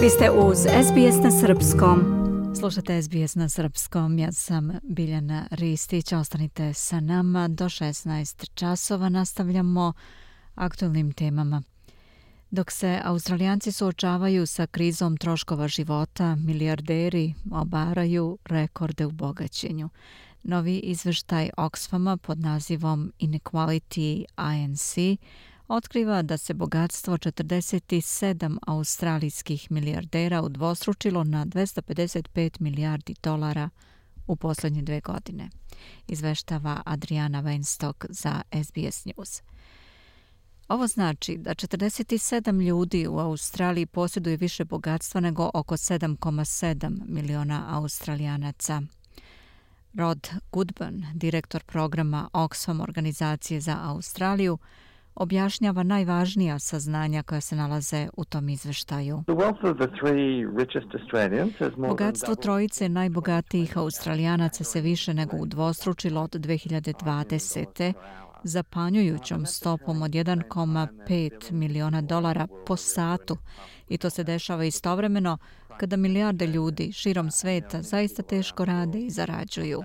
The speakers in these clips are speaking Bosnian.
Vi ste uz SBS na Srpskom. Slušate SBS na Srpskom. Ja sam Biljana Ristić. Ostanite sa nama do 16 časova. Nastavljamo aktualnim temama. Dok se Australijanci suočavaju sa krizom troškova života, milijarderi obaraju rekorde u bogaćenju. Novi izveštaj Oxfama pod nazivom Inequality INC otkriva da se bogatstvo 47 australijskih milijardera udvostručilo na 255 milijardi dolara u posljednje dve godine, izveštava Adriana Weinstock za SBS News. Ovo znači da 47 ljudi u Australiji posjeduje više bogatstva nego oko 7,7 miliona australijanaca. Rod Goodburn, direktor programa Oxfam organizacije za Australiju, objašnjava najvažnija saznanja koja se nalaze u tom izveštaju. Bogatstvo trojice najbogatijih australijanaca se više nego udvostručilo od 2020 zapanjujućom stopom od 1,5 miliona dolara po satu i to se dešava istovremeno kada milijarde ljudi širom sveta zaista teško rade i zarađuju.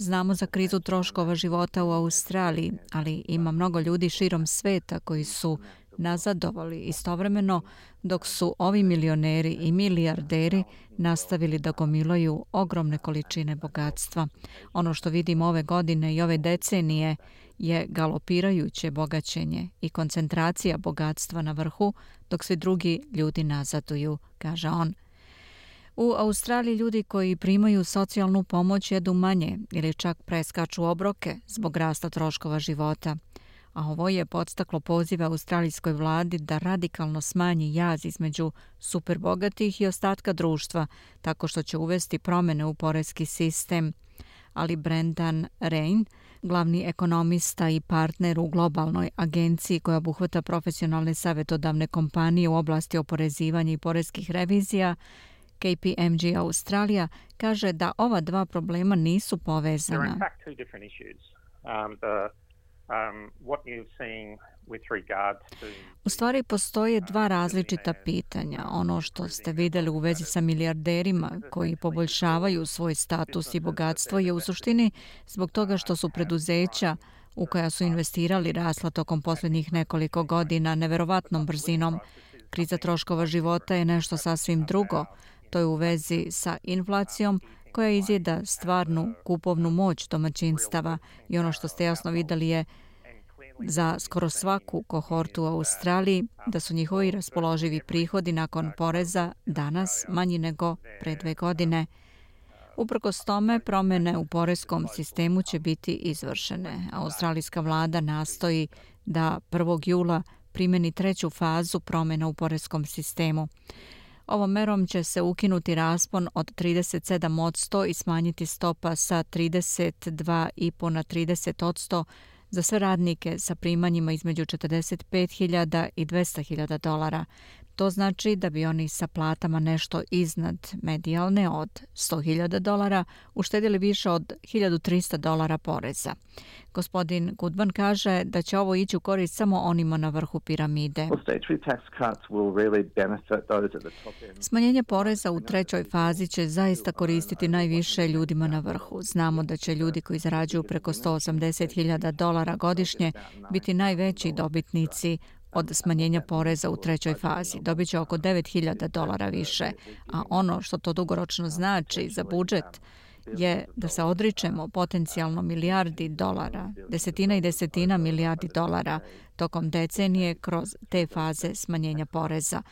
Znamo za krizu troškova života u Australiji, ali ima mnogo ljudi širom sveta koji su nazadovali istovremeno dok su ovi milioneri i milijarderi nastavili da gomilaju ogromne količine bogatstva. Ono što vidimo ove godine i ove decenije je galopirajuće bogaćenje i koncentracija bogatstva na vrhu dok svi drugi ljudi nazaduju, kaže on. U Australiji ljudi koji primaju socijalnu pomoć jedu manje ili čak preskaču obroke zbog rasta troškova života. A ovo je podstaklo pozive australijskoj vladi da radikalno smanji jaz između superbogatih i ostatka društva tako što će uvesti promene u porezki sistem. Ali Brendan Rain, glavni ekonomista i partner u globalnoj agenciji koja obuhvata profesionalne savjetodavne kompanije u oblasti oporezivanja i porezkih revizija, KPMG Australija kaže da ova dva problema nisu povezana. Um, um, u stvari postoje dva različita pitanja. Ono što ste videli u vezi sa milijarderima koji poboljšavaju svoj status i bogatstvo je u suštini zbog toga što su preduzeća u koja su investirali rasla tokom posljednjih nekoliko godina neverovatnom brzinom. Kriza troškova života je nešto sasvim drugo. To je u vezi sa inflacijom koja izjeda stvarnu kupovnu moć domaćinstava i ono što ste jasno videli je za skoro svaku kohortu u Australiji da su njihovi raspoloživi prihodi nakon poreza danas manji nego pre dve godine. Uprkos tome, promene u porezkom sistemu će biti izvršene. Australijska vlada nastoji da 1. jula primeni treću fazu promjena u porezkom sistemu. Ovom merom će se ukinuti raspon od 37 od 100 i smanjiti stopa sa 32,5 na 30 od 100 za sve radnike sa primanjima između 45.000 i 200.000 dolara. To znači da bi oni sa platama nešto iznad medijalne od 100.000 dolara uštedili više od 1.300 dolara poreza. Gospodin Goodman kaže da će ovo ići u korist samo onima na vrhu piramide. Smanjenje poreza u trećoj fazi će zaista koristiti najviše ljudima na vrhu. Znamo da će ljudi koji zarađuju preko 180.000 dolara godišnje biti najveći dobitnici od smanjenja poreza u trećoj fazi. Dobit će oko 9000 dolara više, a ono što to dugoročno znači za budžet je da se odričemo potencijalno milijardi dolara, desetina i desetina milijardi dolara tokom decenije kroz te faze smanjenja poreza.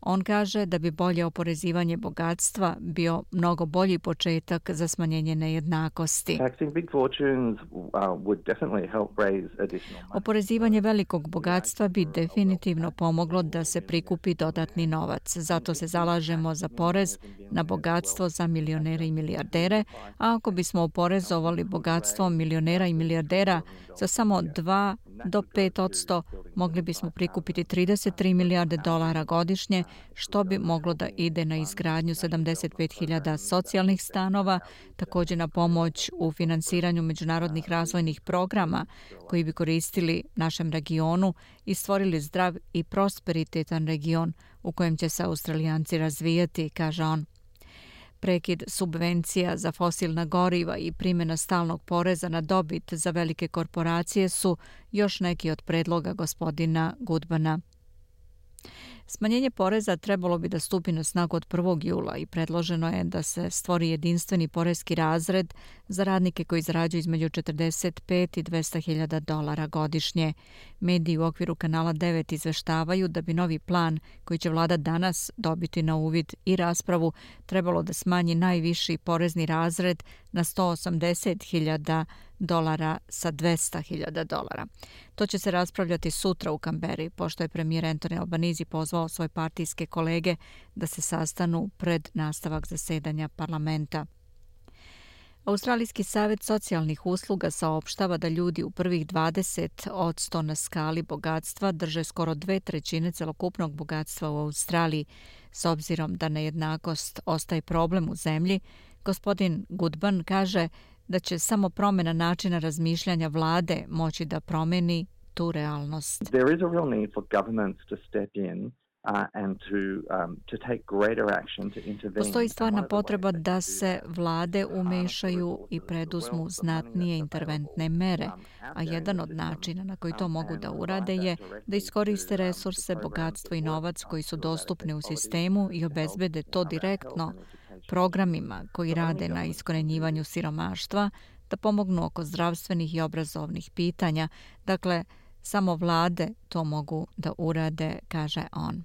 On kaže da bi bolje oporezivanje bogatstva bio mnogo bolji početak za smanjenje nejednakosti. Oporezivanje velikog bogatstva bi definitivno pomoglo da se prikupi dodatni novac. Zato se zalažemo za porez na bogatstvo za milionere i milijardere, a ako bismo oporezovali bogatstvo milionera i milijardera za samo 2 do 5 od 100, mogli bismo prikupiti 33 milijarde dolara godišnje, što bi moglo da ide na izgradnju 75.000 socijalnih stanova, također na pomoć u finansiranju međunarodnih razvojnih programa koji bi koristili našem regionu i stvorili zdrav i prosperitetan region u kojem će se Australijanci razvijati, kaže on. Prekid subvencija za fosilna goriva i primjena stalnog poreza na dobit za velike korporacije su još neki od predloga gospodina Gudbana. Smanjenje poreza trebalo bi da stupi na snagu od 1. jula i predloženo je da se stvori jedinstveni porezki razred za radnike koji zarađuju između 45 i 200 hiljada dolara godišnje. Mediji u okviru kanala 9 izveštavaju da bi novi plan koji će vlada danas dobiti na uvid i raspravu trebalo da smanji najviši porezni razred na 180 hiljada dolara sa 200.000 dolara. To će se raspravljati sutra u Kamberi, pošto je premijer Antoni Albanizi pozvao svoje partijske kolege da se sastanu pred nastavak zasedanja parlamenta. Australijski savjet socijalnih usluga saopštava da ljudi u prvih 20 od 100 na skali bogatstva drže skoro dve trećine celokupnog bogatstva u Australiji. S obzirom da nejednakost ostaje problem u zemlji, gospodin Goodban kaže da će samo promjena načina razmišljanja vlade moći da promeni tu realnost. There is a real need for governments to step in Postoji stvarna potreba da se vlade umešaju i preduzmu znatnije interventne mere, a jedan od načina na koji to mogu da urade je da iskoriste resurse, bogatstvo i novac koji su dostupni u sistemu i obezbede to direktno programima koji rade na iskorenjivanju siromaštva, da pomognu oko zdravstvenih i obrazovnih pitanja. Dakle, samo vlade to mogu da urade, kaže on.